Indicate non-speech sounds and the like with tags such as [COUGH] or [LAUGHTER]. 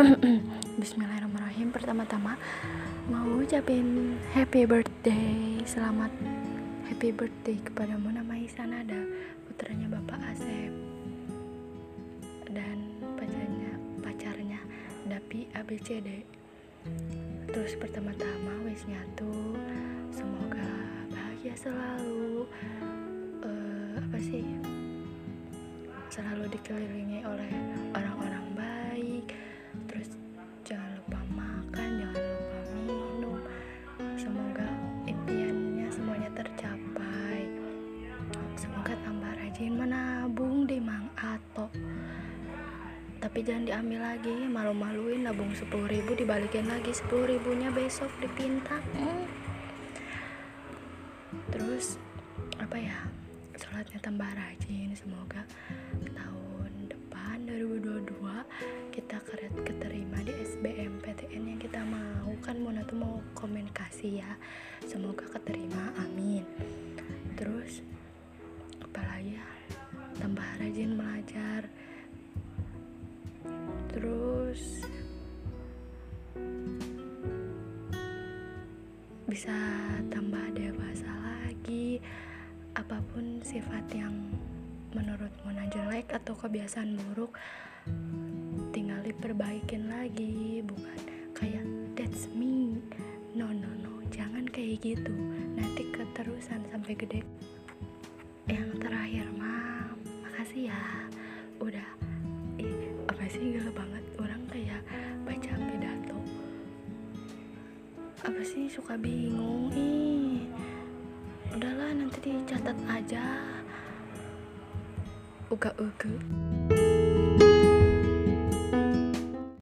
[CLEARS THROAT] Bismillahirrahmanirrahim. Pertama-tama mau ucapin happy birthday Selamat happy birthday kepada Mona Maisanada Putranya Bapak Asep Dan pacarnya, pacarnya Dapi ABCD Terus pertama-tama wishnya tuh Semoga bahagia selalu. Uh, Apa sih? Selalu dikelilingi oleh orang-orang di Mang tapi jangan diambil lagi malu-maluin nabung 10 ribu dibalikin lagi 10 ribunya besok dipinta hmm. terus apa ya sholatnya tambah rajin semoga tahun depan 2022 kita keret keterima di SBMPTN yang kita mau kan Mona tuh mau komunikasi ya semoga keterima tambah rajin belajar. Terus bisa tambah dewasa lagi apa pun sifat yang menurut Mona jelek atau kebiasaan buruk tinggal diperbaikin lagi bukan kayak that's me. No no no jangan kayak gitu. Nanti keterusan sampai gede. Yang terakhir ya udah. Eh, apa sih gila banget? Orang kayak baca pidato. Apa sih suka bingung? Ih udahlah nanti dicatat aja. Uga uga